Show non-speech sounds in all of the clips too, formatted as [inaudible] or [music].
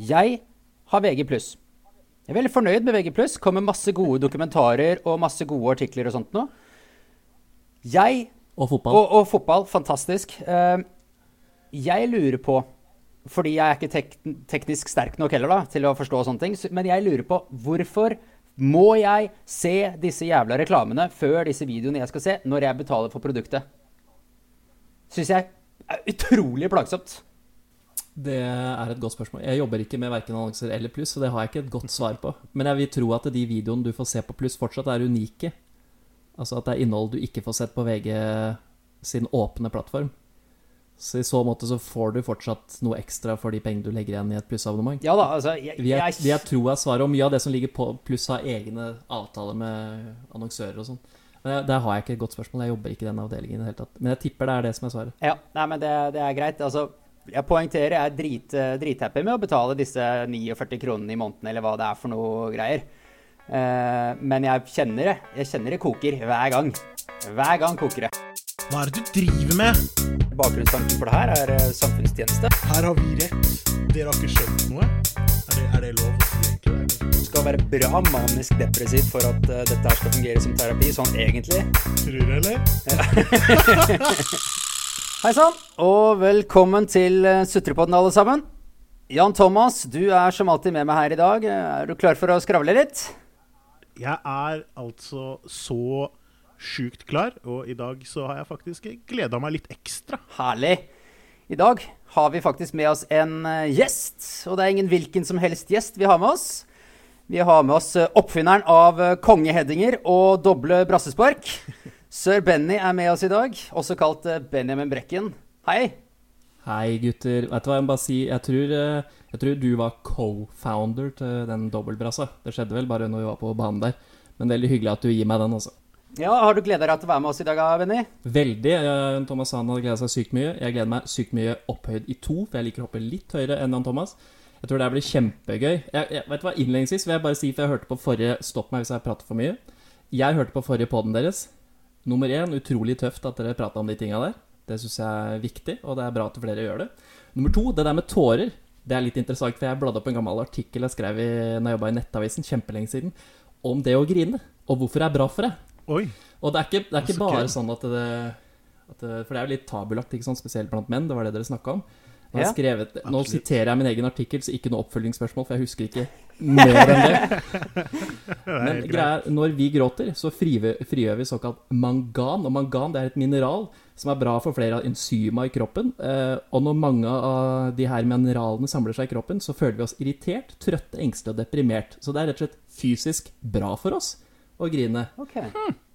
Jeg har VG+. Jeg er veldig fornøyd med VG+. Kommer masse gode dokumentarer og masse gode artikler og sånt nå. Jeg Og fotball. Og, og fotball. Fantastisk. Eh, jeg lurer på Fordi jeg er ikke tek teknisk sterk nok heller da, til å forstå sånne ting, men jeg lurer på hvorfor må jeg se disse jævla reklamene før disse videoene jeg skal se, når jeg betaler for produktet? Syns jeg er utrolig plagsomt. Det er et godt spørsmål. Jeg jobber ikke med verken annonser eller pluss, så det har jeg ikke et godt svar på. Men jeg vil tro at de videoene du får se på pluss, fortsatt er unike. Altså at det er innhold du ikke får sett på VG sin åpne plattform. Så i så måte så får du fortsatt noe ekstra for de pengene du legger igjen i et plussabonnement. Ja da, altså jeg, Vi er, jeg, vi er tro er svaret, og mye av det som ligger på pluss, har egne avtaler med annonsører og sånn. Men Der har jeg ikke et godt spørsmål. Jeg jobber ikke i den avdelingen i det hele tatt. Men jeg tipper det er det som er svaret. Ja, nei, men det, det er greit. Altså, jeg poengterer jeg er drit, eh, drithappy med å betale disse 49 kronene i måneden, eller hva det er for noe greier. Eh, men jeg kjenner det. Jeg kjenner det koker hver gang. Hver gang koker det. Hva er det du driver med? Bakgrunnstanken for det her er eh, samfunnstjeneste. Her har vi rett. Dere har ikke skjønt noe. Er det, er det lov? det? Du skal være bra manisk depressiv for at uh, dette her skal fungere som terapi, sånn egentlig. Tror du, eller? [laughs] Hei sann, og velkommen til uh, Sutrepodden, alle sammen. Jan Thomas, du er som alltid med meg her i dag. Er du klar for å skravle litt? Jeg er altså så sjukt klar, og i dag så har jeg faktisk gleda meg litt ekstra. Herlig. I dag har vi faktisk med oss en eh, gjest, og det er ingen hvilken som helst gjest vi har med oss. Vi har med oss eh, oppfinneren av kongeheddinger og doble brassespark. Sir Benny er med oss i dag, også kalt eh, Benjamin Brekken. Hei. Hei, gutter. Vet du hva jeg må bare si? Jeg tror, eh, jeg tror du var co-founder til den dobbeltbrassa. Det skjedde vel bare når vi var på banen der. Men veldig hyggelig at du gir meg den, altså. Ja, Har du gleda deg til å være med oss i dag, Benny? Veldig. eh, Thomas Hahn hadde gleda seg sykt mye. Jeg gleder meg sykt mye opphøyd i to, for jeg liker å hoppe litt høyere enn han Thomas. Jeg tror det blir kjempegøy. Jeg, jeg, vet du hva, Innledningsvis vil jeg bare si, for jeg hørte på forrige Stopp meg hvis jeg prater for mye. Jeg hørte på forrige poden deres. Nummer én, utrolig tøft at dere prata om de tinga der. Det syns jeg er viktig, og det er bra at flere gjør det. Nummer to, det der med tårer. Det er litt interessant, for jeg bladde opp en gammel artikkel jeg skrev i, når jeg jobba i Nettavisen, kjempelenge siden, om det å grine. Og hvorfor det er bra for deg. Oi. Og det er ikke, det er ikke bare sånn at det, at det For det er jo litt tabulagt, ikke sånn, spesielt blant menn. Det var det dere snakka om. Ja. skrevet, nå siterer jeg min egen artikkel, så ikke noe oppfølgingsspørsmål, for jeg husker ikke mer enn det. [laughs] Men greia, er, når vi gråter, så frigjør, vi såkalt mangan. Og mangan det er et mineral som er bra for flere av enzyma i kroppen. Eh, og når mange av de her mineralene samler seg i kroppen, så føler vi oss irritert, trøtte, engstelige og deprimert. Så det er rett og slett fysisk bra for oss å grine. Ok.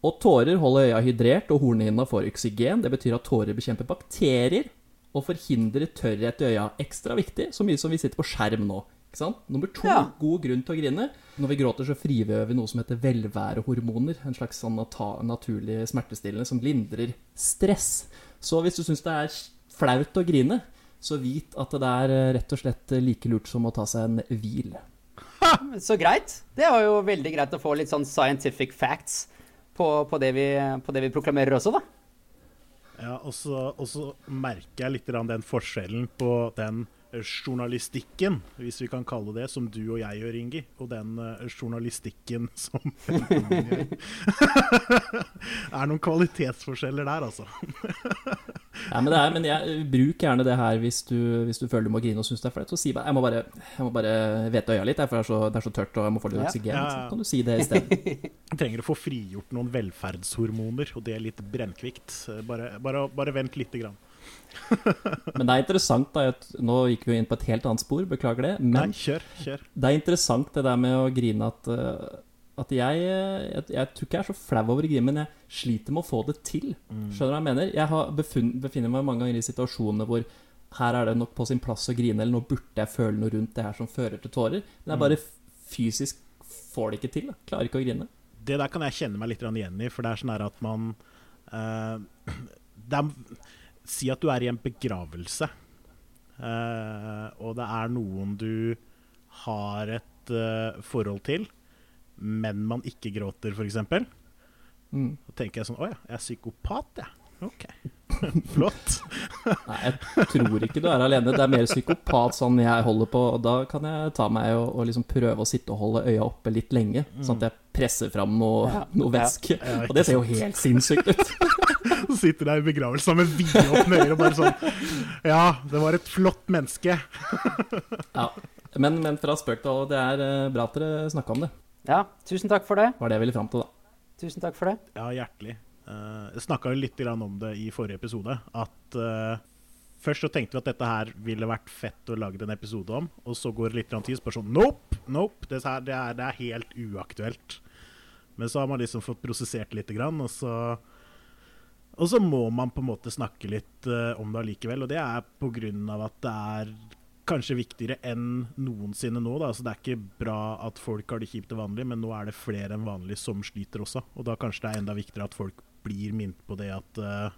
Og tårer holder øya hydrert, og hornhinna får oksygen. Det betyr at tårer bekjemper bakterier og forhindrer tørrhet i øya. Ekstra viktig, så mye som vi sitter på skjerm nå. Ikke sant? Nummer to, Ja. god grunn til å grine. Når vi gråter, så frigjør vi noe som heter velværehormoner. En slags sånn nata- naturlig smertestillende som lindrer stress. Så hvis du syns det er flaut å grine, så vit at det er eh, rett og slett like lurt som å ta seg en hvil. Så greit. Det var jo veldig greit å få litt sånn scientific facts på, på, det, vi, på det vi proklamerer også, da. Ja, og så merker jeg litt den forskjellen på den journalistikken, hvis vi kan kalle det, som du og jeg gjør, Ingi, og den eh, journalistikken [laughs] som gjør. [laughs] Det er noen kvalitetsforskjeller der, altså. [laughs] Ja, men, det er, men jeg, bruk gjerne det her hvis du, hvis du føler du må grine og syns det er flaut. Så si bare jeg må bare, jeg må bare vete øya litt, for det er, så, det er så tørt og jeg må få litt Ja. oksygen. Ja, Så ja. kan du si det isteden. Du trenger å få frigjort noen velferdshormoner, og det er litt brennkvikt. Eh, Bare, bare, bare vent lite grann. Men det er interessant, da. Nå gikk vi inn på et helt annet spor, beklager det. Nei, kjør, kjør. det er interessant det der med å grine at, eh, at jeg, jeg, jeg tror ikke jeg er så flau over å grine, men jeg sliter med å få det til. Skjønner du hva jeg mener? Jeg har befunn, befinner meg mange ganger i situasjoner hvor her er det nok på sin plass å grine, eller nå burde jeg føle noe rundt det her som fører til tårer. Men jeg bare fysisk får det ikke til. Da. Klarer ikke å grine. Det der kan jeg kjenne meg litt igjen i, for det er sånn at man uh, [clears throat] det er, Si at du er i en begravelse, uh, og det er noen du har et uh, forhold til, men man ikke gråter, f.eks. Mm. Da tenker jeg sånn Å ja, jeg er psykopat, jeg. Ok. [laughs] Flott. Nei, jeg tror ikke du er alene. Det er mer psykopat sånn jeg holder på. Og da kan jeg ta meg og, og liksom prøve å sitte og holde øya oppe litt lenge. Sånn at jeg presser fram noe, Ja. noe væske. Ja, Og det ser jo helt sinnssykt ut. [laughs] Så sitter der i begravelsen med vidåpne øyne og bare sånn Ja, det var et flott menneske. [laughs] Ja. Men, men fra spøk til alvor, det er eh, bra at dere snakka om det. Ja, tusen takk for det. Var det jeg ville fram til, da. Tusen takk for det. Ja, hjertelig. Uh, jeg snakka litt om det i forrige episode. At uh, først så tenkte vi at dette her ville vært fett å lage en episode om. Og så går det litt tid, så bare sånn Nope! nope, det, er, det, er, det er helt uaktuelt. Men så har man liksom fått prosessert lite grann, og så og så må man på en måte snakke litt uh, om det allikevel. Og det er pga. at det er kanskje viktigere enn noensinne nå. Da. Altså, det er ikke bra at folk har det kjipt og vanlig, men nå er det flere enn vanlig som sliter også. Og da kanskje det er enda viktigere at folk blir minnet på det at uh,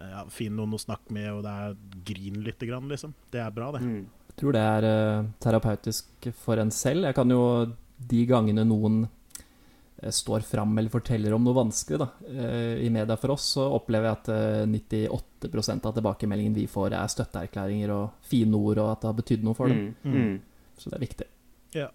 ja, Finn noen å snakke med, og det er grin lite grann, liksom. Det er bra, det. Mm. Jeg tror det er uh, terapeutisk for en selv. Jeg kan jo de gangene noen står fram eller forteller om noe vanskelig da, eh, i media for oss, så opplever jeg at eh, 98% av tilbakemeldingen vi får, er støtteerklæringer og fine ord, og at det har betydd noe for dem. Mm. Mm. Så det er viktig. Ja,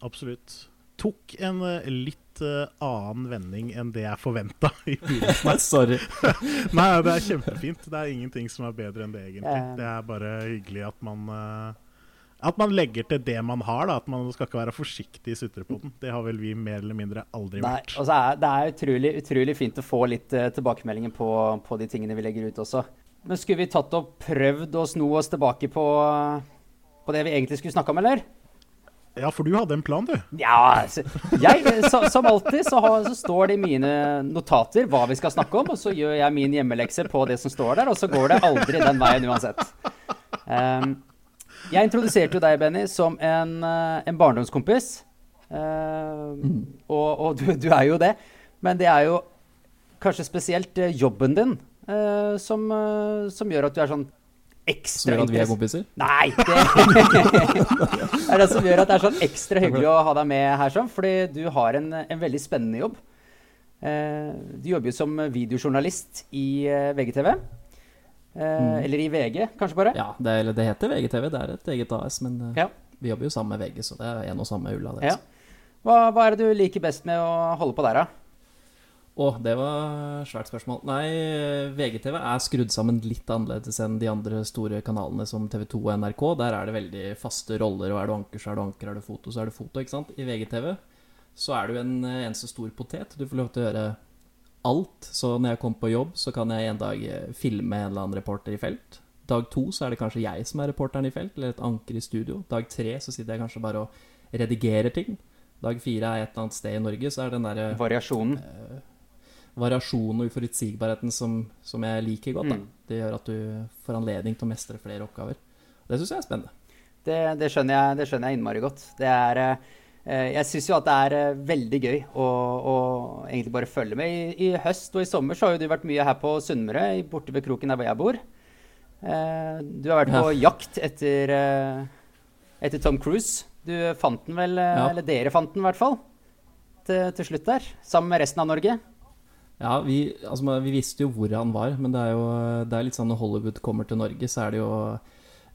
Absolutt. Tok en eh, litt eh, annen vending enn det jeg forventa i begynnelsen. [laughs] Sorry. [laughs] Nei, det er kjempefint. Det er ingenting som er bedre enn det, egentlig. Eh. Det er bare hyggelig at man eh, At man legger til det man har, da. At man skal ikke være forsiktig i sutrepoden. Det har vel vi mer eller mindre aldri Nei, vært. Altså, det er utrolig, utrolig fint å få litt uh, tilbakemeldinger på, på de tingene vi legger ut også. Men skulle vi tatt og prøvd å sno oss tilbake på, på det vi egentlig skulle snakke om, eller? Ja, for du hadde en plan, du. Ja, altså, jeg, så, som alltid så, har, så står det i mine notater hva vi skal snakke om, og så gjør jeg min hjemmelekse på det som står der, og så går det aldri den veien uansett. Um, jeg introduserte jo deg, Benny, som en, eh, en barndomskompis. Um, og og du, du er jo det. Men det er jo kanskje spesielt eh, jobben din uh, som, uh, som gjør at du er sånn Som ekstra gjør at vi er kompiser. Nei, det det er det som gjør at det er sånn ekstra hyggelig å ha deg med her, sånn, fordi du har en, en veldig spennende jobb. Du jobber jo som videojournalist i VGTV. Eh, Eller i VG, kanskje bare. Ja, det, eller det heter VGTV, det er et eget AS, men eh, Ja. vi jobber jo sammen med VG, så det er en og samme ulla. Det, Ja. altså. Hva, hva er det du liker best med å holde på der, da? Å, det var svært spørsmål. Nei, VGTV er skrudd sammen litt annerledes enn de andre store kanalene som TV2 og NRK. Der er det veldig faste roller, og er du anker, så er du anker, er du foto, så er du foto, ikke sant. I VGTV så er du en eh, eneste stor potet. Du får lov til å gjøre alt. Så når jeg kommer på jobb, så kan jeg en dag eh, filme en eller annen reporter i felt. Dag to så er det kanskje jeg som er reporteren i felt, eller et anker i studio. Dag tre så sitter jeg kanskje bare og redigerer ting. Dag fire er et eller annet sted i Norge, så er den derre Variasjonen. variasjonen og uforutsigbarheten som, som jeg liker godt. Mm. Det gjør at du får anledning til å mestre flere oppgaver. Det syns jeg er spennende. Det, det, skjønner jeg, det skjønner jeg innmari godt. Det er eh, Jeg syns jo at det er eh, veldig gøy å, å egentlig bare følge med. I, I høst og i sommer så har jo du vært mye her på Sunnmøre, borte ved kroken der hvor jeg bor. Eh, du har vært på jakt etter, eh, etter Tom Cruise. Du fant den vel, eh, Ja. eller dere fant den i hvert fall, til, til slutt der. Sammen med resten av Norge. Ja, vi, altså, vi visste jo hvor han var, men det er jo det er litt sånn når Hollywood kommer til Norge, så er det jo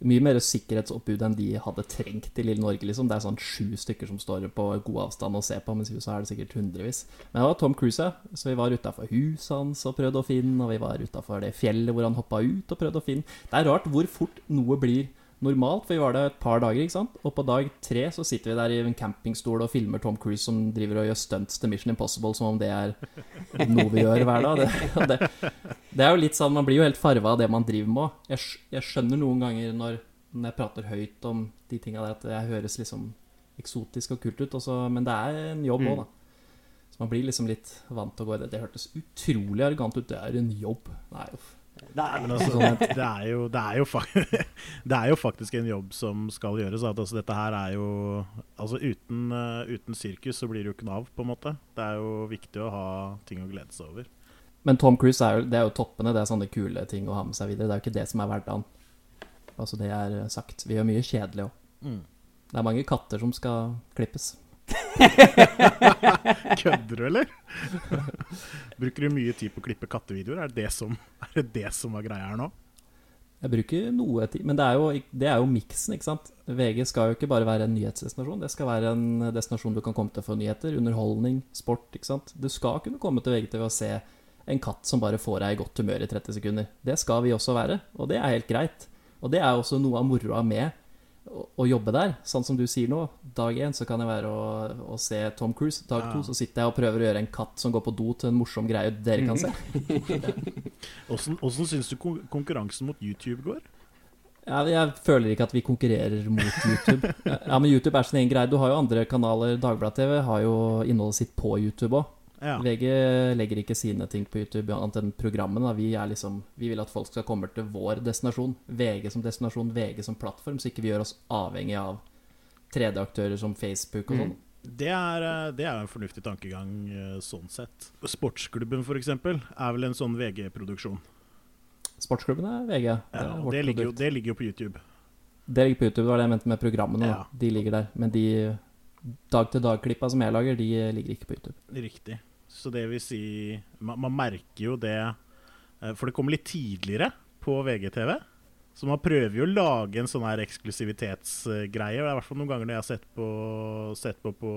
mye mer sikkerhetsoppbud enn de hadde trengt i lille Norge. liksom. Det er sånn sju stykker som står på god avstand og ser på, mens i USA er det sikkert hundrevis. Men det var Tom Cruise. Så vi var utafor huset hans og prøvde å finne, og vi var utafor det fjellet hvor han hoppa ut og prøvde å finne. Det er rart hvor fort noe blir normalt, for vi var der et par dager, ikke sant. Og på dag tre så sitter vi der i en campingstol og filmer Tom Cruise som driver og gjør stunts til Mission Impossible som om det er noe vi gjør hver dag. Det, det, det er jo litt sånn, Man blir jo helt farva av det man driver med. Jeg, jeg skjønner noen ganger når, når jeg prater høyt om de tinga der, at det høres liksom eksotisk og kult ut, også, men det er en jobb òg, da. Så man blir liksom litt vant til å gå i det. Det hørtes utrolig arrogant ut. Det er en jobb. Nei, uff. Det, er jo, det, er jo [laughs] det er jo faktisk en jobb som skal gjøres. At, altså, dette her er jo Altså uten, eh, uten sirkus så blir det jo ikke Nav, på en måte. Det er jo viktig å ha ting å glede seg over. Men Tom Cruise er jo, det er jo toppene. Det er sånne kule ting å ha med seg videre. Det er jo ikke det som er hverdagen. Altså, det er sagt. Vi gjør mye kjedelig òg. Mm. Det er mange katter som skal klippes. [laughs] Kødder du, eller? [laughs] Bruker du mye tid på å klippe kattevideoer? Er det det som, er det, det som var greia her nå? Jeg bruker noe tid, men det er jo, det jo miksen, ikke sant. VG skal jo ikke bare være en nyhetsdestinasjon. Det skal være en destinasjon du kan komme til for nyheter, underholdning, sport, ikke sant. Du skal kunne komme til VGTV og se en katt som bare får deg i godt humør i 30 sekunder. Det skal vi også være, og det er helt greit. Og det er også noe av moroa med å, å jobbe der. Sånn som du sier nå. Dag én så kan det være å, å se Tom Cruise. Dag to så sitter jeg og prøver å gjøre en katt som går på do til en morsom greie dere kan se. [laughs] Åssen syns du konkurransen mot YouTube går? Jeg, jeg føler ikke at vi konkurrerer mot YouTube. Ja, men YouTube er sin egen greie. Du har jo andre kanaler. Dagbladet-TV har jo innholdet sitt på YouTube òg. Ja. VG legger ikke sine ting på YouTube annet enn programmene. Vi, liksom, vi vil at folk skal komme til vår destinasjon. VG som destinasjon, VG som plattform, så ikke vi gjør oss avhengig av tredjeaktører som Facebook og sånn. Det er, eh, det er en fornuftig tankegang eh, sånn sett. Sportsklubben eksempel, er vel en sånn VG-produksjon. Sportsklubben er VG. Det, er det, ligger jo, det ligger jo på YouTube. det ligger på YouTube, det var det jeg mente med programmene. Ja. De ligger der. Men de dag-til-dag-klippa som jeg lager, de ligger ikke på YouTube. Riktig. Så det vil si Man, man merker jo det eh, For det kommer litt tidligere på VGTV. Så man prøver jo å lage en sånn her eksklusivitetsgreie. Er i hvert fall noen ganger når jeg har sett på, sett på, på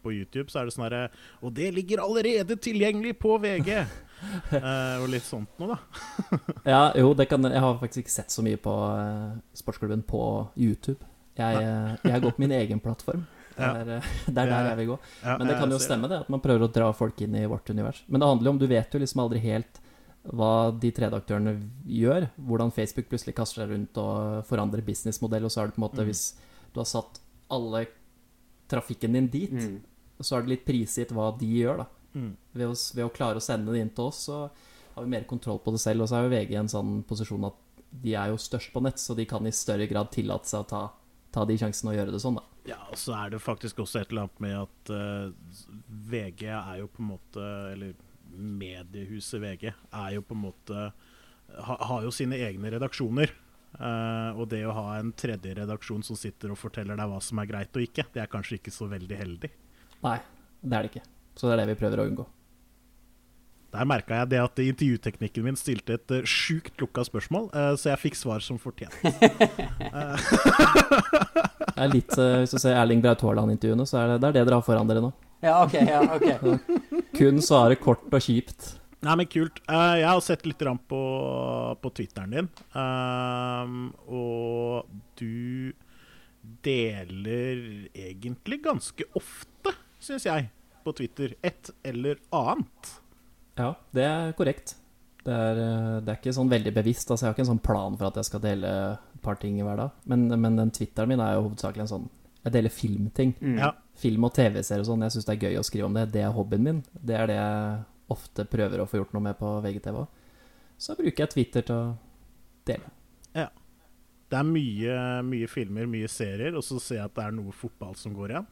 på YouTube, så er det sånn herre Og det ligger allerede tilgjengelig på VG! [laughs] eh, og litt sånt noe, da. [laughs] Ja, jo, det kan Jeg har faktisk ikke sett så mye på eh, sportsklubben på YouTube. Jeg, eh, jeg går på min egen plattform. [laughs] Det Ja. er, eh, det er der jeg vil gå. Ja, Men det kan jo stemme, det, at man prøver å dra folk inn i vårt univers. Men det handler jo om Du vet jo liksom aldri helt hva de tredjeaktørene gjør. Hvordan Facebook plutselig kaster seg rundt og forandrer businessmodell, og så er det på en måte Mm. Hvis du har satt alle trafikken din dit, Mm. så er det litt prisgitt hva de gjør, da. Mm. Ved å, ved å klare å sende det inn til oss, så har vi mer kontroll på det selv. Og så er jo VG i en sånn posisjon at de er jo størst på nett, så de kan i større grad tillate seg å ta, ta de sjansene og gjøre det sånn, da. Ja, og så er det faktisk også et eller annet med at uh, VG er jo på en måte Eller mediehuset VG er jo på en måte ha, Har jo sine egne redaksjoner. Uh, og det å ha en tredje redaksjon som sitter og forteller deg hva som er greit og ikke, det er kanskje ikke så veldig heldig. Nei, det er det ikke. Så det er det vi prøver å unngå. Der merka jeg det at intervjuteknikken min stilte et uh, sjukt lukka spørsmål, eh, så jeg fikk svar som fortjent. [laughs] Det er litt, eh, Hvis du ser Erling Braut Haaland-intervjuene, så er det, det er det dere har foran dere nå. Ja, ok. ja, ok [laughs] Kun svare kort og kjipt. Nei, men kult. Eh, jeg har sett litt på, på Twitteren din. Ehm, og du deler egentlig ganske ofte, syns jeg, på Twitter. Et eller annet. Ja, det er korrekt. Det er, eh, det er ikke sånn veldig bevisst. Altså, jeg har ikke en sånn plan for at jeg skal dele et par ting hver dag. Men, men den Twitteren min er jo hovedsakelig en sånn Jeg deler filmting. Mm. Ja. Film og TV-serier og sånn. Jeg syns det er gøy å skrive om det. Det er hobbyen min. Det er det jeg ofte prøver å få gjort noe med på VGTV òg. Så bruker jeg Twitter til å dele. Ja. Det er mye, mye filmer, mye serier, og så ser jeg at det er noe fotball som går igjen.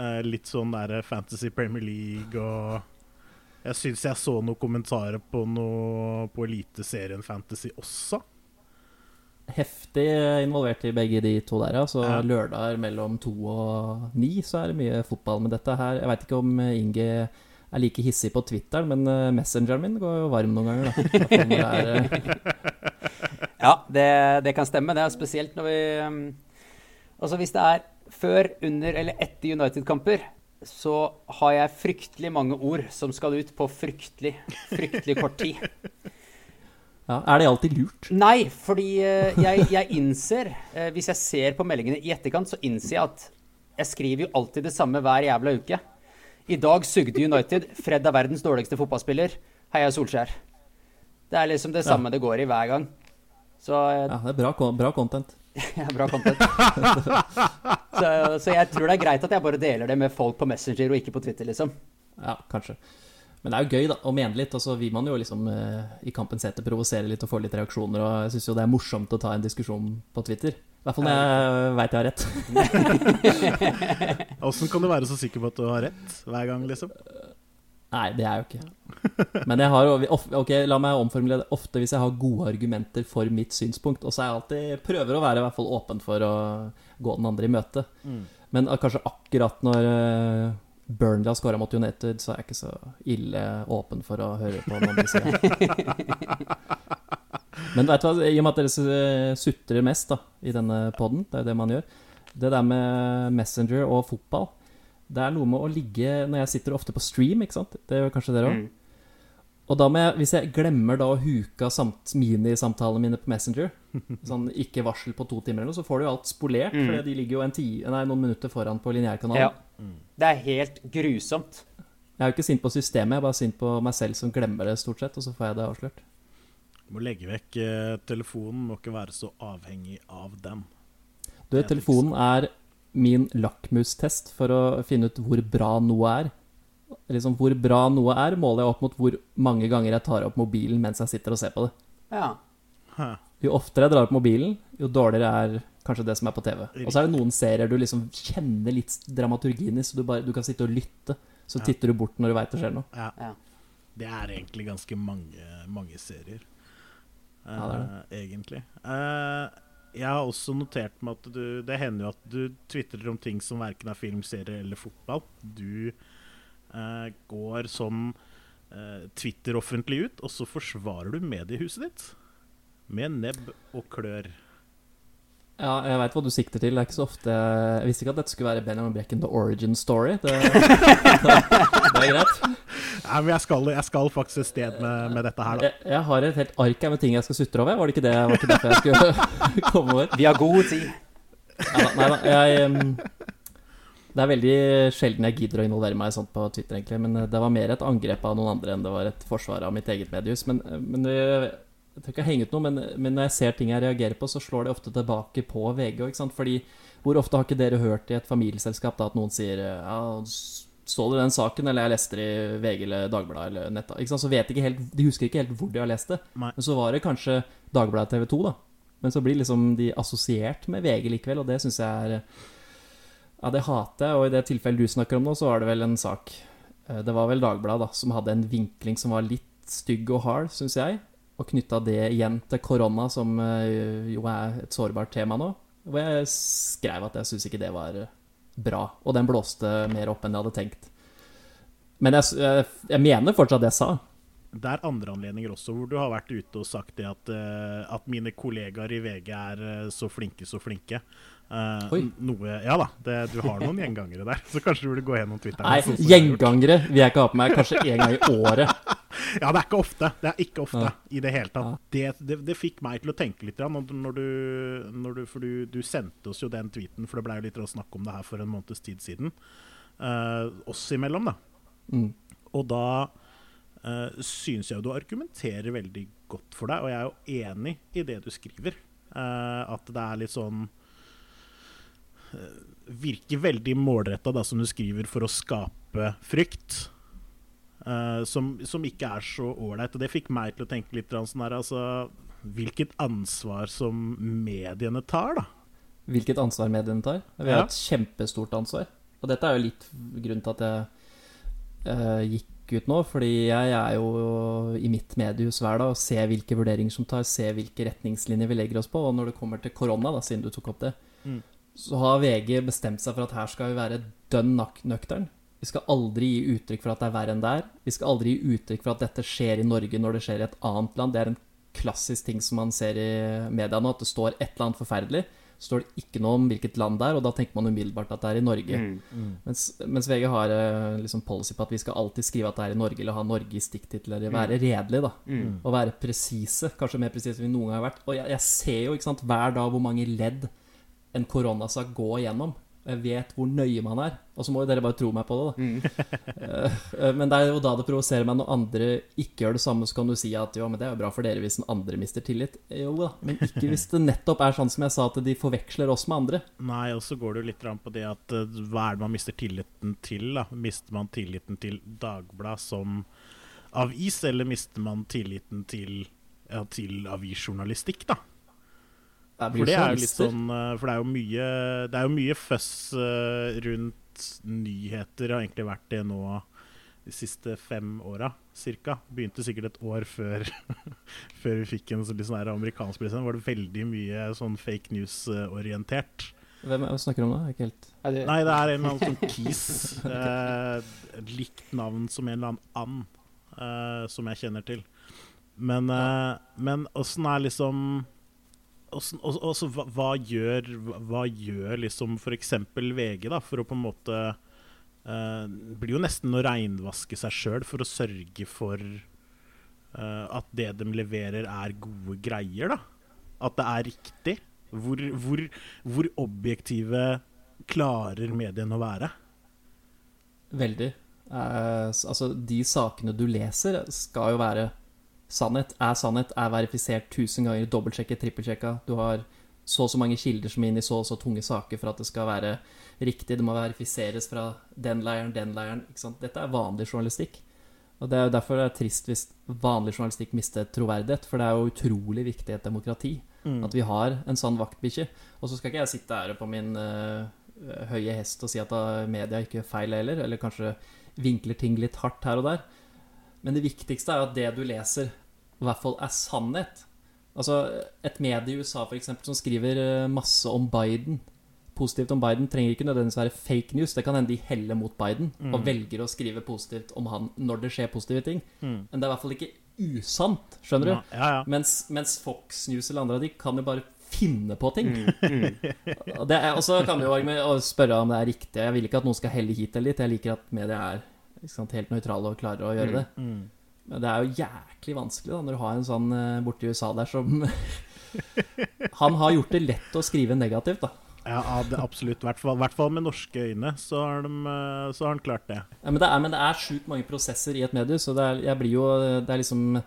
Eh, litt sånn der Fantasy Premier League og Jeg syns jeg så noen kommentarer på noe på Eliteserien Fantasy også. Heftig involvert i begge de to der, ja. Så Ja. lørdager mellom to og ni så er det mye fotball. med dette her Jeg veit ikke om Inge er like hissig på Twitteren, men eh, messengeren min går jo varm noen ganger, da. Er, eh, [laughs] Ja, det, det kan stemme. Det er spesielt når vi um, Altså hvis det er før, under eller etter United-kamper, så har jeg fryktelig mange ord som skal ut på fryktelig, fryktelig kort tid. [laughs] ja, Er det alltid lurt? Nei, fordi eh, jeg, jeg innser eh, Hvis jeg ser på meldingene i etterkant, så innser jeg at jeg skriver jo alltid det samme hver jævla uke. I dag sugde United. Fred er verdens dårligste fotballspiller. Heia Solskjær. Det er liksom det Ja. samme det går i hver gang. Så eh, Ja, det er bra, bra content. [laughs] ja, bra content. [laughs] så, så jeg tror det er greit at jeg bare deler det med folk på Messenger og ikke på Twitter, liksom. Ja, kanskje. Men det er jo gøy da, å mene litt, og så vil man jo liksom eh, i kampens hete provosere litt og få litt reaksjoner. Og jeg syns jo det er morsomt å ta en diskusjon på Twitter. I hvert fall når jeg veit jeg har rett. [laughs] Åssen kan du være så sikker på at du har rett hver gang, liksom? Nei, det er jeg jo ikke. Men jeg har Ok, la meg omformulere det. Ofte hvis jeg har gode argumenter for mitt synspunkt, og så er jeg alltid prøver å være i hvert fall åpen for å gå den andre i møte. Men uh, kanskje akkurat når uh, Burnley har skåra mot United, så er jeg ikke så ille åpen for å høre på noen de sier. Men vet du hva, i og med at dere eh, sutrer mest da, i denne poden, det er jo det man gjør Det der med Messenger og fotball Det er noe med å ligge Når jeg sitter ofte på stream, ikke sant? Det gjør kanskje dere òg? Mm. Og da må jeg, hvis jeg glemmer da å huke av samt, minisamtalene mine på Messenger, [laughs] sånn ikke varsel på to timer eller noe, så får du jo alt spolert, Mm. for de ligger jo en ti, nei, noen minutter foran på lineærkanalen. Ja. Det er helt grusomt. Jeg er jo ikke sint på systemet, jeg er bare sint på meg selv som glemmer det stort sett, og så får jeg det avslørt. Du må legge vekk eh, telefonen, må ikke være så avhengig av den. Du, er telefonen er min lakmustest for å finne ut hvor bra noe er. Liksom Hvor bra noe er, måler jeg opp mot hvor mange ganger jeg tar opp mobilen mens jeg sitter og ser på det. Ja. Jo oftere jeg drar opp mobilen, jo dårligere er kanskje det som er på TV. Og så er det noen serier du liksom kjenner litt dramaturgien i, så du, bare, du kan sitte og lytte. Så Ja. titter du bort når du veit det skjer noe. Ja. Ja. Det er egentlig ganske mange, mange serier. eh, Ja, det Egentlig. Eh, jeg har også notert meg at du Det hender jo at du tvitrer om ting som verken er film, serie eller fotball. Du eh, går sånn eh, Twitter offentlig ut, og så forsvarer du mediehuset ditt. Med nebb og klør. Ja, jeg veit hva du sikter til. Det er ikke så ofte Jeg visste ikke at dette skulle være Benjamin Brekken the origin story. Det, det, [laughs] det er greit. Nei, men jeg skal, jeg skal faktisk et sted med, med dette her, da. Jeg, jeg har et helt ark her med ting jeg skal sutre over. Var det ikke det var ikke derfor jeg skulle [laughs] komme over? Vi har god tid. Ja. Nei, da jeg, det er veldig sjelden jeg gidder å involvere meg sånt på Twitter, egentlig. Men eh, det var mer et angrep av noen andre enn det var et forsvar av mitt eget mediehus. Men, eh, men jeg, tror ikke jeg henger ut noe, men, men når jeg ser ting jeg reagerer på, så slår det ofte tilbake på VG ikke sant. Fordi hvor ofte har ikke dere hørt i et familieselskap da at noen sier ja, så du den saken, eller jeg leste det i VG eller Dagbladet eller netta. Ikke sant? Så vet ikke helt, de husker ikke helt hvor de har lest det. Nei. Men så var det kanskje Dagbladet TV 2, da. Men så blir liksom de assosiert med VG likevel, og det syns jeg er Ja, det hater jeg, og i det tilfellet du snakker om nå, så var det vel en sak eh, Det var vel Dagbladet, da, som hadde en vinkling som var litt stygg og hard, syns jeg. Og knytta det igjen til korona, som eh, jo er et sårbart tema nå. Hvor jeg skrev at jeg syns ikke det var eh, bra. Og den blåste mer opp enn jeg hadde tenkt. Men jeg, jeg, jeg mener fortsatt det jeg sa. Det er andre anledninger også hvor du har vært ute og sagt det at, eh, at mine kollegaer i VG er så flinke, så flinke. Uh, Noe, ja da, det, du har noen gjengangere der, så kanskje du burde gå gjennom Twitter. Nei, gjengangere vil jeg ikke ha på meg kanskje én gang i året. Ja, det er ikke ofte. Det er ikke ofte Ja. i det hele tatt. Det, det, det fikk meg til å tenke litt, når, du, når du, for du, du sendte oss jo den tweeten, for det ble jo litt snakk om det her for en måneds tid siden. Uh, oss imellom, da. Mm. Og da uh, syns jeg du argumenterer veldig godt for deg, og jeg er jo enig i det du skriver. Uh, at det er litt sånn uh, Virker veldig målretta, som du skriver, for å skape frykt. Eh, som, som ikke er så ålreit. Og det fikk meg til å tenke litt sånn her, altså Hvilket ansvar som mediene tar, da. Hvilket ansvar mediene tar. Vi har Ja. et kjempestort ansvar. Og dette er jo litt grunnen til at jeg uh, gikk ut nå. Fordi jeg er jo i mitt mediehus hver dag og ser hvilke vurderinger som tar, ser hvilke retningslinjer vi legger oss på. Og når det kommer til korona, da, siden du tok opp det, Mm. så har VG bestemt seg for at her skal vi være dønn nøktern. Vi skal aldri gi uttrykk for at det er verre enn det er. Vi skal aldri gi uttrykk for at dette skjer i Norge når det skjer i et annet land. Det er en klassisk ting som man ser i media nå, at det står et eller annet forferdelig. Så står det ikke noe om hvilket land det er, og da tenker man umiddelbart at det er i Norge. Mm. Mens, mens VG har eh, liksom policy på at vi skal alltid skrive at det er i Norge, eller ha Norge i stikktitler. Være redelig, da. Mm. Og være presise. Kanskje mer presise enn vi noen gang har vært. Og jeg, jeg ser jo ikke sant, hver dag hvor mange ledd en koronasak går igjennom. Jeg vet hvor nøye man er. Og så må jo dere bare tro meg på det, da. Mm. Eh, eh, men det er jo da det provoserer meg når andre ikke gjør det samme, så kan du si at jo, men det er jo bra for dere hvis den andre mister tillit. Jo da, men ikke hvis det nettopp er sånn som jeg sa, at de forveksler oss med andre. Nei, og så går det jo litt på det at eh, hva er det man mister tilliten til? da? Mister man tilliten til Dagbladet som avis, eller mister man tilliten til, ja, til avisjournalistikk, da? For det er jo litt sånn eh, For det er jo mye Det er jo mye føss eh, rundt nyheter, har egentlig vært det nå de siste fem åra, cirka. Begynte sikkert et år før, [laughs] før vi fikk en sånn sånn amerikansk president. Var det veldig mye sånn fake news-orientert. Hvem er- snakker du om da? Ikke helt du- Nei, det er en eller annen sånn [laughs] Kis. Eh, likt navn som en eller annen and, eh, som jeg kjenner til. Men, eh, men åssen er liksom også, hva, hva gjør, hva, gjør liksom f.eks. VG da, for å på en måte Det blir jo nesten å reinvaske seg sjøl for å sørge for uh, at det de leverer, er gode greier, da. At det er riktig. Hvor, hvor, hvor objektive klarer mediene å være? Veldig. Eh, altså, de sakene du leser, skal jo være sannhet. Er sannhet, er verifisert tusen ganger, dobbeltsjekket, trippelsjekka. Du har så og så mange kilder som er inn i så og så tunge saker for at det skal være riktig. Det må verifiseres fra den leiren, den leiren. Dette er vanlig journalistikk. Og det er jo derfor det er trist hvis vanlig journalistikk mister troverdighet, for det er jo utrolig viktig i et demokrati Mm. at vi har en sånn vaktbikkje. Og så skal ikke jeg sitte her på min uh, høye hest og si at media ikke gjør feil heller, eller kanskje vinkler ting litt hardt her og der. Men det viktigste er at det du leser, i hvert fall er sannhet. Altså, et medie i USA for eksempel, som skriver eh, masse om Biden, positivt om Biden, trenger ikke nødvendigvis være fake news. Det kan hende de heller mot Biden og Mm. velger å skrive positivt om han når det skjer positive ting. Mm. Men det er i hvert fall ikke usant, skjønner du? Ja, ja, ja. Mens, mens Fox News eller andre av de kan jo bare finne på ting. Mm, mm. [laughs] Og Og så kan vi jo spørre om det er riktig. Jeg vil ikke at noen skal helle hit eller dit. Jeg liker at media er sant, helt nøytrale og klarer å gjøre det. Mm. Men det er jo jæklig vanskelig da når du har en sånn eh, borti USA der som [laughs] Han har gjort det lett å skrive negativt, da. Ja, det absolutt. I hvert hvert fall med norske øyne så har, de, eh, så har han klart det. Ja, men det er, men det er sjukt mange prosesser i et medie, så det er, jeg blir jo Det er liksom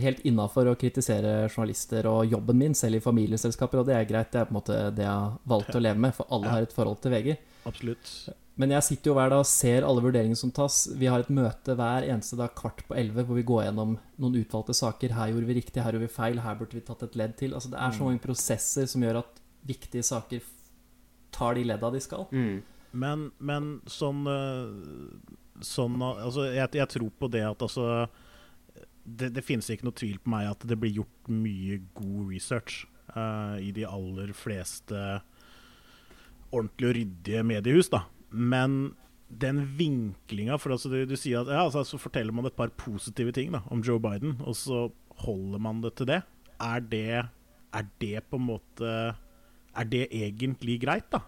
helt innafor å kritisere journalister og jobben min, selv i familieselskaper, og det er greit. Det er på en måte det jeg har valgt å leve med, for alle har et forhold til VG. Absolutt. Men jeg sitter jo hver dag og ser alle vurderinger som tas. Vi har et møte hver eneste dag kvart på elleve hvor vi går gjennom noen utvalgte saker. Her gjorde vi riktig, her gjorde vi feil, her burde vi tatt et ledd til. Altså Det er så mange prosesser som gjør at viktige saker tar de ledda de skal. Mm. Men, men sånn, eh, sånn Altså, jeg, jeg tror på det at altså Det, det finnes ikke noe tvil på meg at det blir gjort mye god research uh, i de aller fleste ordentlige og ryddige mediehus, da. Men den vinklinga For altså, du, du sier at ja, altså, så forteller man et par positive ting da, om Joe Biden, og så holder man det til det. Er det, er det på en måte Er det egentlig greit, da?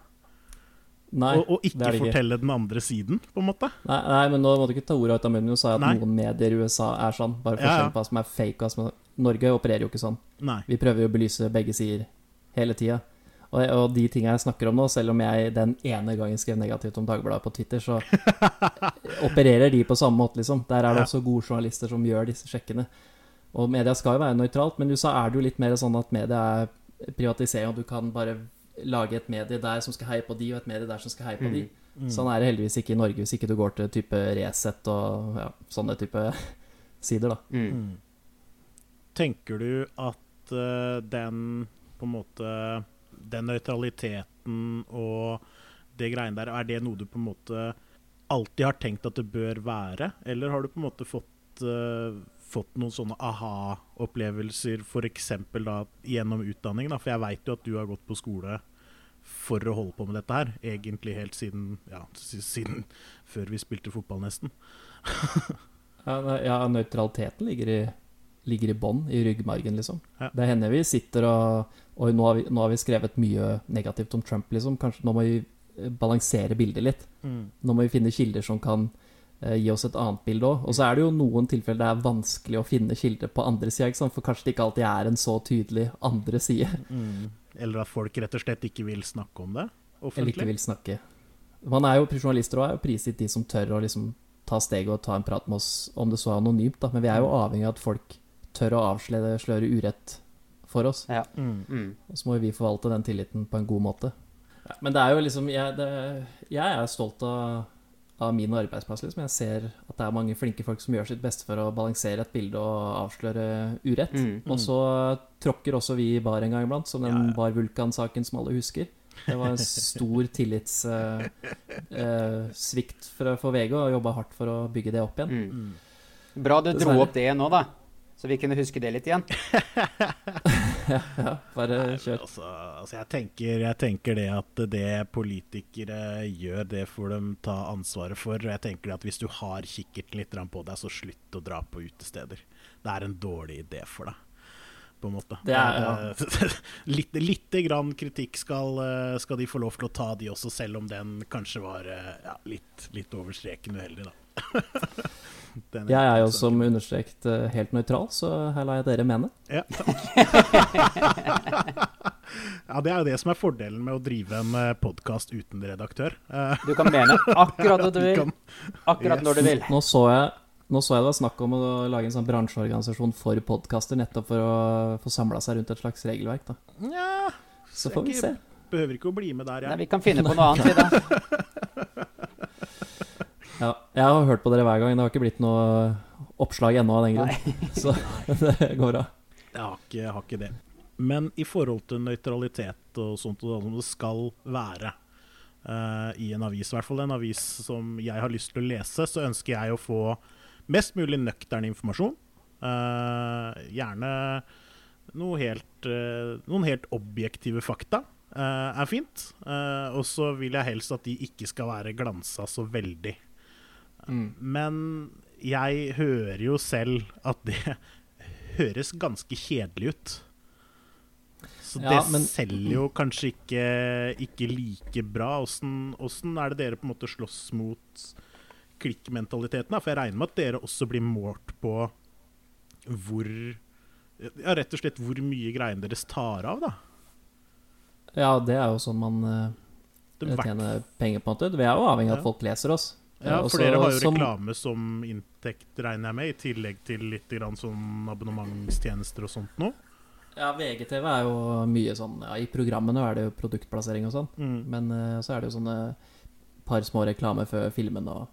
Nei, og, og det ikke er det ikke. fortelle den andre siden, på en måte. Nei, nei, men nå må du ikke ta ordet ut av munnen. Du sa at Nei. noen medier i USA er sånn. Bare Ja, ja. på hva som er fake. er... Norge opererer jo ikke sånn. Nei. Vi prøver jo å belyse begge sider hele tida. Og, og de tinga jeg snakker om nå, selv om jeg den ene gangen skrev negativt om Dagbladet på Twitter, så [laughs] opererer de på samme måte, liksom. Der er det Ja. også gode journalister som gjør disse sjekkene. Og media skal jo være nøytralt, men i USA er det jo litt mer sånn at media er privatisering, og du kan bare lage et medie der som skal heie på de, og et medie der som skal heie på de. Mm. Sånn er det heldigvis ikke i Norge, hvis ikke du går til type Resett og ja, sånne type [laughs] sider, da. Mm. Mm. Tenker du at uh, den på en måte Den nøytraliteten og det greiene der, er det noe du på en måte alltid har tenkt at det bør være? Eller har du på en måte fått, uh, fått noen sånne aha-opplevelser, f.eks. gjennom utdanning? Da? For jeg veit jo at du har gått på skole for å holde på med dette her, egentlig helt siden ja, siden før vi spilte fotball, nesten. [laughs] Ja nøytraliteten ligger i, ligger i bånn, i ryggmargen, liksom. Ja. Det hender vi sitter og Oi, nå har vi, nå har vi skrevet mye negativt om Trump, liksom. Kanskje nå må vi eh, balansere bildet litt. Nå må vi finne kilder som kan eh, gi oss et annet bilde òg. Og så er det jo noen tilfeller det er vanskelig å finne kilder på andre sida, for kanskje det ikke alltid er en så tydelig andre side. Mm. Eller at folk rett og slett ikke vil snakke om det Eller ikke vil snakke. Man er jo, Journalister og er jo prisgitt de som tør å liksom ta steget og ta en prat med oss, om det så er anonymt, da. Men vi er jo avhengig av at folk tør å avsløre urett for oss. Ja. Mm. Mm. Og så må vi forvalte den tilliten på en god måte. Ja, men det er jo liksom Jeg, det, jeg er stolt av, av min arbeidsplass, liksom. Jeg ser at det er mange flinke folk som gjør sitt beste for å balansere et bilde og avsløre urett. Mm. Og så tråkker også vi i bar en gang iblant, som den Ja, ja. Bar Vulkan-saken som alle husker. Det var en stor tillitssvikt for, for VG, og jobba hardt for å bygge det opp igjen. Mm. Mm. Bra du dro opp det nå, da. Så vi kunne huske det litt igjen. Ja, [laughs] ja, bare Nei, kjør. Altså, altså jeg, tenker, jeg tenker det at det politikere gjør, det får de ta ansvaret for. Og jeg tenker at hvis du har kikkerten litt på deg, så slutt å dra på utesteder. Det er en dårlig idé for deg. På en måte. Det er- ja. [laughs] litt, lite grann kritikk skal, eh, skal de få lov til å ta, de også, selv om den kanskje var eh, ja, litt, litt over streken uheldig, da. [laughs] Den Jeg er jo som understreket eh, helt nøytral, så her lar jeg dere mene. Ja, [laughs] ja, det er jo det som er fordelen med å drive en podkast uten redaktør. Eh, Du kan mene akkurat hva du du vil, akkurat når du vil. Nå så jeg, nå så jeg det var snakk om å lage en sånn bransjeorganisasjon for podkaster, nettopp for å få samla seg rundt et slags regelverk. da. Ja, Så får vi se. behøver ikke å bli med der, Nei, vi kan finne på noe annet, vi, da. [laughs] Ja, jeg har hørt på dere hver gang. Det har ikke blitt noe oppslag ennå av den grunn. [laughs] Så det går bra. Jeg har ikke, jeg har ikke det. Men i forhold til nøytralitet og sånt, og som det skal være uh, i en avis, i hvert fall en avis som jeg har lyst til å lese, så ønsker jeg å få mest mulig nøktern informasjon. Uh, gjerne noe helt, uh, noen helt objektive fakta. uh, er fint. Og så vil jeg helst at de ikke skal være glansa så veldig. Mm. Men jeg hører jo selv at det [laughs] høres ganske kjedelig ut. Så Ja, det men- selger jo kanskje ikke, ikke like bra. Åssen er det dere på en måte slåss mot klikkmentaliteten? For jeg regner med at dere også blir målt på hvor Ja, rett og slett hvor mye greiene deres tar av, da. Ja, det er jo sånn man uh, tjener penger på en måte. Vi er jo avhengig av at folk leser oss. Ja, Eh, for også dere har jo som- reklame som inntekt, regner jeg med, i tillegg til litt grann sånn abonnementstjenester og sånt noe. Ja, VGTV er jo mye sånn ja, I programmene er det jo produktplassering og sånn. Mm. Men uh, så er det jo sånne par små reklamer før filmen og,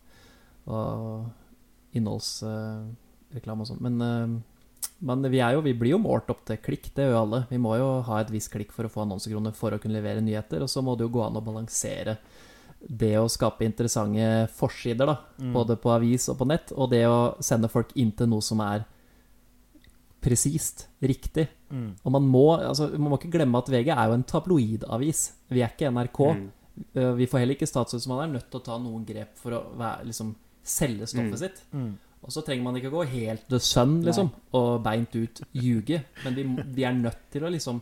og innholdsreklame og sånn. Men, eh, men vi, er jo, vi blir jo målt opp til klikk, det gjør jo alle. Vi må jo ha et visst klikk for å få annonsekroner for å kunne levere nyheter. Og så må det jo gå an å balansere det å skape interessante forsider, da, Mm. både på avis og på nett, og det å sende folk inn til noe som er presist, riktig. Mm. Og man må, altså, man må ikke glemme at VG er jo en tabloidavis. Vi er ikke NRK. Mm. Uh, Vi får heller ikke så man er nødt til å ta noen grep for å være, liksom, selge stoffet Mm. sitt. Mm. Og så trenger man ikke gå helt the sun, liksom, og beint ut ljuge. Men vi, de, er nødt til å liksom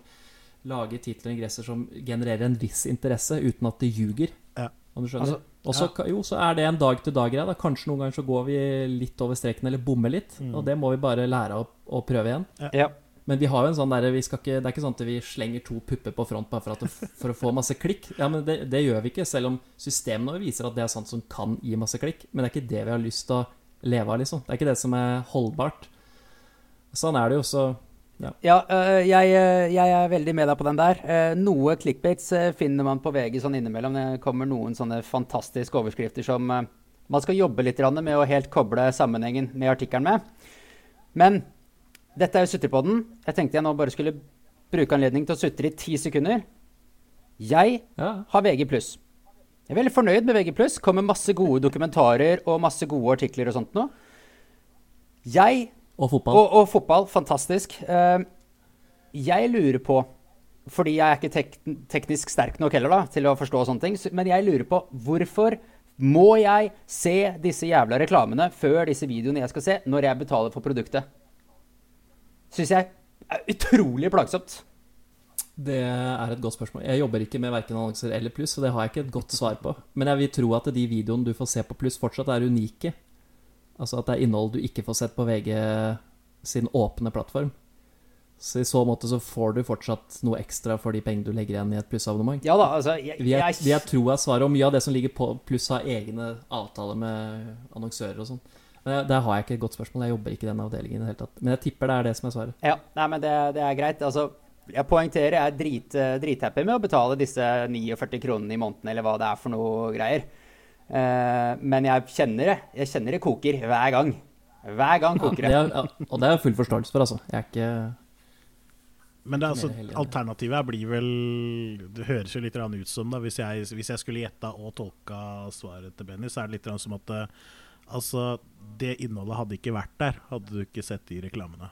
lage titler og ingresser som genererer en viss interesse, uten at det ljuger. Ja. Om du skjønner? Altså, og så, ka- jo, så er det en dag-til-dag-greie. da. Kanskje noen ganger så går vi litt over streken eller bommer litt. Mm. Og det må vi bare lære å, å prøve igjen. Ja. Men vi har jo en sånn der, vi skal ikke, det er ikke sånn at vi slenger to pupper på front bare for, det, for å få masse klikk. Ja, men det, det gjør vi ikke, selv om systemene viser at det er sånt som kan gi masse klikk. Men det er ikke det vi har lyst til å leve av, liksom. Det er ikke det som er holdbart. Sånn er det jo, så Ja, øh, jeg, øh, jeg er veldig med deg på den der. Eh, Noe clickbaits øh, finner man på VG sånn innimellom. Det kommer noen sånne fantastiske overskrifter som øh, man skal jobbe litt med å helt koble sammenhengen med artikkelen med. Men dette er jo Sutrepodden. Jeg tenkte jeg nå bare skulle bruke anledning til å sutre i ti sekunder. Jeg ja. har VG+. Jeg er veldig fornøyd med VG+. Kommer masse gode dokumentarer og masse gode artikler og sånt nå. Jeg Og fotball. og, og fotball, fantastisk. Uh, jeg lurer på, fordi jeg er ikke tek teknisk sterk nok heller da, til å forstå sånne ting, men jeg lurer på hvorfor må jeg se disse jævla reklamene før disse videoene jeg skal se, når jeg betaler for produktet? Syns jeg er utrolig plagsomt. Det er et godt spørsmål. Jeg jobber ikke med verken annonser eller pluss, så det har jeg ikke et godt svar på. Men jeg vil tro at de videoene du får se på pluss, fortsatt er unike. Altså at det er innhold du ikke får sett på VG sin åpne plattform. Så i så måte så får du fortsatt noe ekstra for de pengene du legger igjen i et plussabonnement. Ja da, altså jeg, Vi er, jeg, vi er tro er svaret, og mye av det som ligger på pluss, har egne avtaler med annonsører og sånn. Men jeg- Der har jeg ikke et godt spørsmål. Jeg jobber ikke i den avdelingen i det hele tatt. Men jeg tipper det er det som er svaret. Ja, nei, men det, det er greit. Altså, jeg poengterer jeg er drit, eh, drithappy med å betale disse 49 kronene i måneden, eller hva det er for noe greier. Uh, men jeg kjenner det. Jeg kjenner det koker hver gang. Hver gang koker Det det. er, ja, og det er full forståelse for, altså. Jeg er ikke Men det er altså, alternativet her blir vel Det høres jo litt ut som, da, hvis jeg, hvis jeg skulle gjetta og tolka svaret til Benny, så er det litt som at eh, Altså, det innholdet hadde ikke vært der, hadde du ikke sett de reklamene.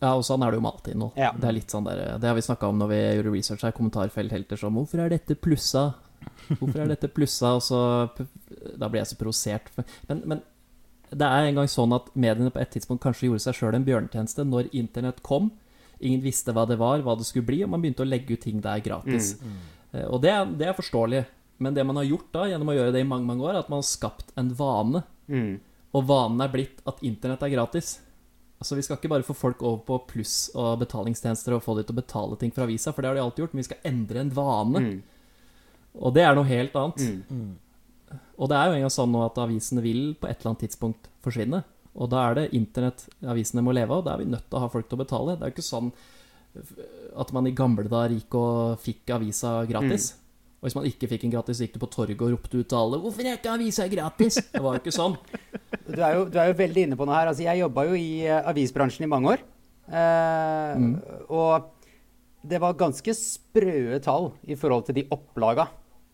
Ja, og sånn er det jo med alltid nå. Ja. Det er litt sånn der, det har vi snakka om når vi gjorde research her. Kommentarfelthelter som 'Hvorfor er dette plussa?' Hvorfor er dette plussa? Og så Da blir jeg så provosert. Men, men det er en gang sånn at mediene på et tidspunkt kanskje gjorde seg sjøl en bjørnetjeneste når internett kom. Ingen visste hva det var, hva det skulle bli, og man begynte å legge ut ting der gratis. Eh, Og det, er- det er forståelig. Men det man har gjort da, gjennom å gjøre det i mange mange år, er at man har skapt en vane. Mm. Og vanen er blitt at internett er gratis. Altså Vi skal ikke bare få folk over på pluss og betalingstjenester og få de til å betale ting for avisa, for det har de alltid gjort, men vi skal endre en vane. Mm. Og det er noe helt annet. Mm. Og det er jo engang sånn nå at avisene vil på et eller annet tidspunkt forsvinne. Og da er det internett avisene må leve av, da er vi nødt til å ha folk til å betale. Det er jo ikke sånn at man i gamle dager gikk og fikk avisa gratis. Og hvis man ikke fikk en gratis, gikk du på torget og ropte ut til alle 'Hvorfor er ikke avisa gratis?' Det var jo ikke sånn. Du er, jo, du er jo veldig inne på noe her. Altså, jeg jobba jo i eh, avisbransjen i mange år. Eh, Og det var ganske sprø tall i forhold til de opplaga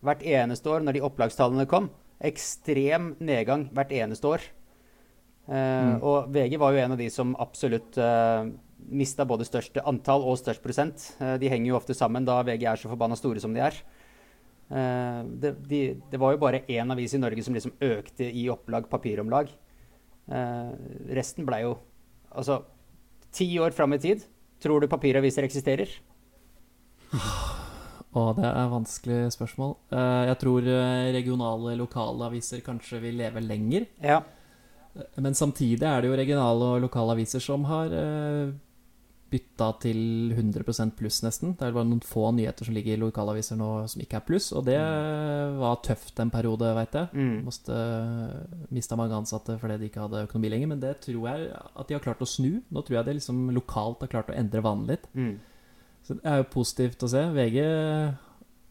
hvert eneste år når de opplagstallene kom. Ekstrem nedgang hvert eneste år. Eh, Og VG var jo en av de som absolutt eh, mista både største antall og størst prosent. Eh, de henger jo ofte sammen da VG er så forbanna store som de er. Eh, det, de, det var jo bare én avis i Norge som liksom økte i opplag, papiromlag. Eh, resten blei jo Altså, ti år fram i tid, tror du papiraviser eksisterer? Å, det er vanskelig spørsmål. Eh, Jeg tror regionale, lokale aviser kanskje vil leve lenger. Ja. Men samtidig er det jo regionale og lokale aviser som har bytta til 100% pluss, nesten. Det er bare noen få nyheter som ligger i lokalaviser nå som ikke er pluss, og det var tøft en periode, veit jeg. Mm. Måste Mista mange ansatte fordi de ikke hadde økonomi lenger, men det tror jeg at de har klart å snu. Nå tror jeg det liksom lokalt har klart å endre vanen litt. Mm. Så det er jo positivt å se. VG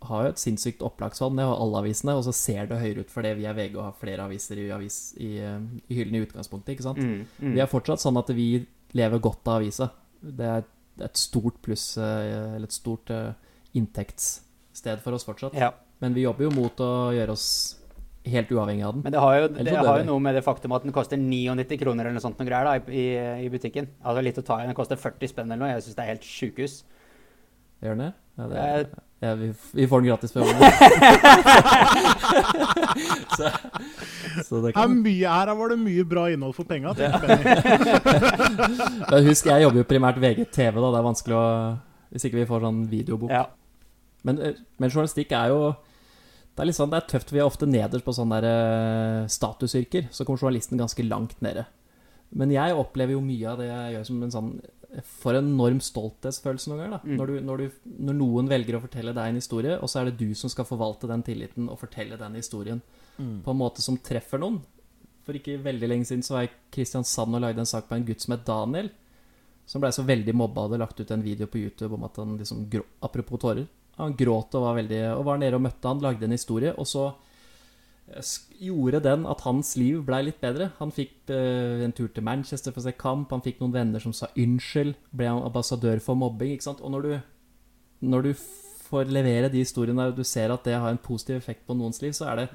har jo et sinnssykt opplagsfall. Det har alle avisene, og så ser det høyere ut fordi vi er VG og har flere aviser i, avis, i, eh, i hyllene i utgangspunktet. ikke sant? Mm. Mm. Vi er fortsatt sånn at vi lever godt av avisa. Det er et stort pluss, eh, eller et stort eh, inntektssted for oss fortsatt. Ja. Men vi jobber jo mot å gjøre oss helt uavhengig av den. Men det har jo, det har jo noe med det faktum at den koster 99 kroner eller noe sånt noe greier da, i, i, butikken. Altså litt å ta i. Den koster 40 spenn eller noe. Jeg syns det er helt sjukehus. Gjør den det? Ja, det Eh, ja, vi, vi får den gratis på jobben. [laughs] så, så det Her, mye, her var det mye bra innhold for penga. tenker Benny. [laughs] Husk, jeg jobber jo primært VGTV, da. Det er vanskelig å Hvis ikke vi får sånn videobok. Ja. Men, eh, men journalistikk er jo Det er litt sånn, det er tøft. Vi er ofte nederst på sånne der, eh, statusyrker. Så kommer journalisten ganske langt nede. Men jeg opplever jo mye av det jeg gjør som en sånn For en enorm stolthetsfølelse noen ganger. da Mm. når, du, når, du, når noen velger å fortelle deg en historie, og så er det du som skal forvalte den tilliten og fortelle den historien på en måte som treffer noen. For ikke veldig lenge siden så var jeg i Kristiansand og lagde en sak på en gutt som het Daniel. Som blei så veldig mobba og hadde lagt ut en video på YouTube om at han liksom Apropos tårer. Han gråt og var veldig Og var nede og møtte han, lagde en historie, og så gjorde den at hans liv blei litt bedre. Han fikk eh, en tur til Manchester for å se kamp, han fikk noen venner som sa unnskyld, ble han ambassadør for mobbing, ikke sant. Og når du, når du får levere de historiene og du ser at det har en positiv effekt på noens liv, så er det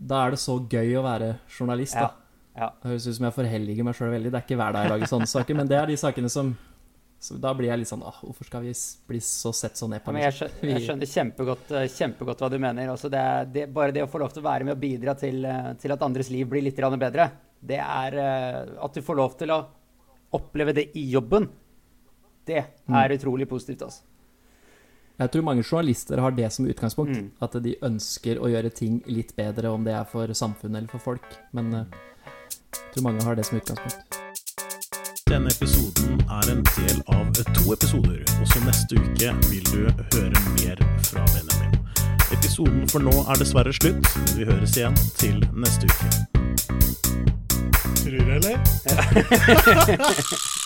Da er det så gøy å være journalist, da. Ja. ja. Det høres ut som jeg forhelliger meg sjøl veldig. Det er ikke hver dag jeg lager sånne saker, men det er de sakene som så Da blir jeg litt sånn ah, Hvorfor skal vi bli så sett så ned på? Men jeg skjønner, jeg skjønner kjempegodt, eh, kjempegodt hva du mener. Altså det det, bare det å få lov til å være med og bidra til, eh, til at andres liv blir litt bedre, det er eh, At du får lov til å oppleve det i jobben, det er utrolig positivt. altså. Jeg tror mange journalister har det som utgangspunkt. Mm. At de ønsker å gjøre ting litt bedre, om det er for samfunnet eller for folk. Men jeg tror mange har det som utgangspunkt. Denne episoden er en del av to episoder, og så neste uke vil du høre mer fra Benjamin. Episoden for nå er dessverre slutt. Vi høres igjen til neste uke. Tror du, eller? [laughs] [laughs]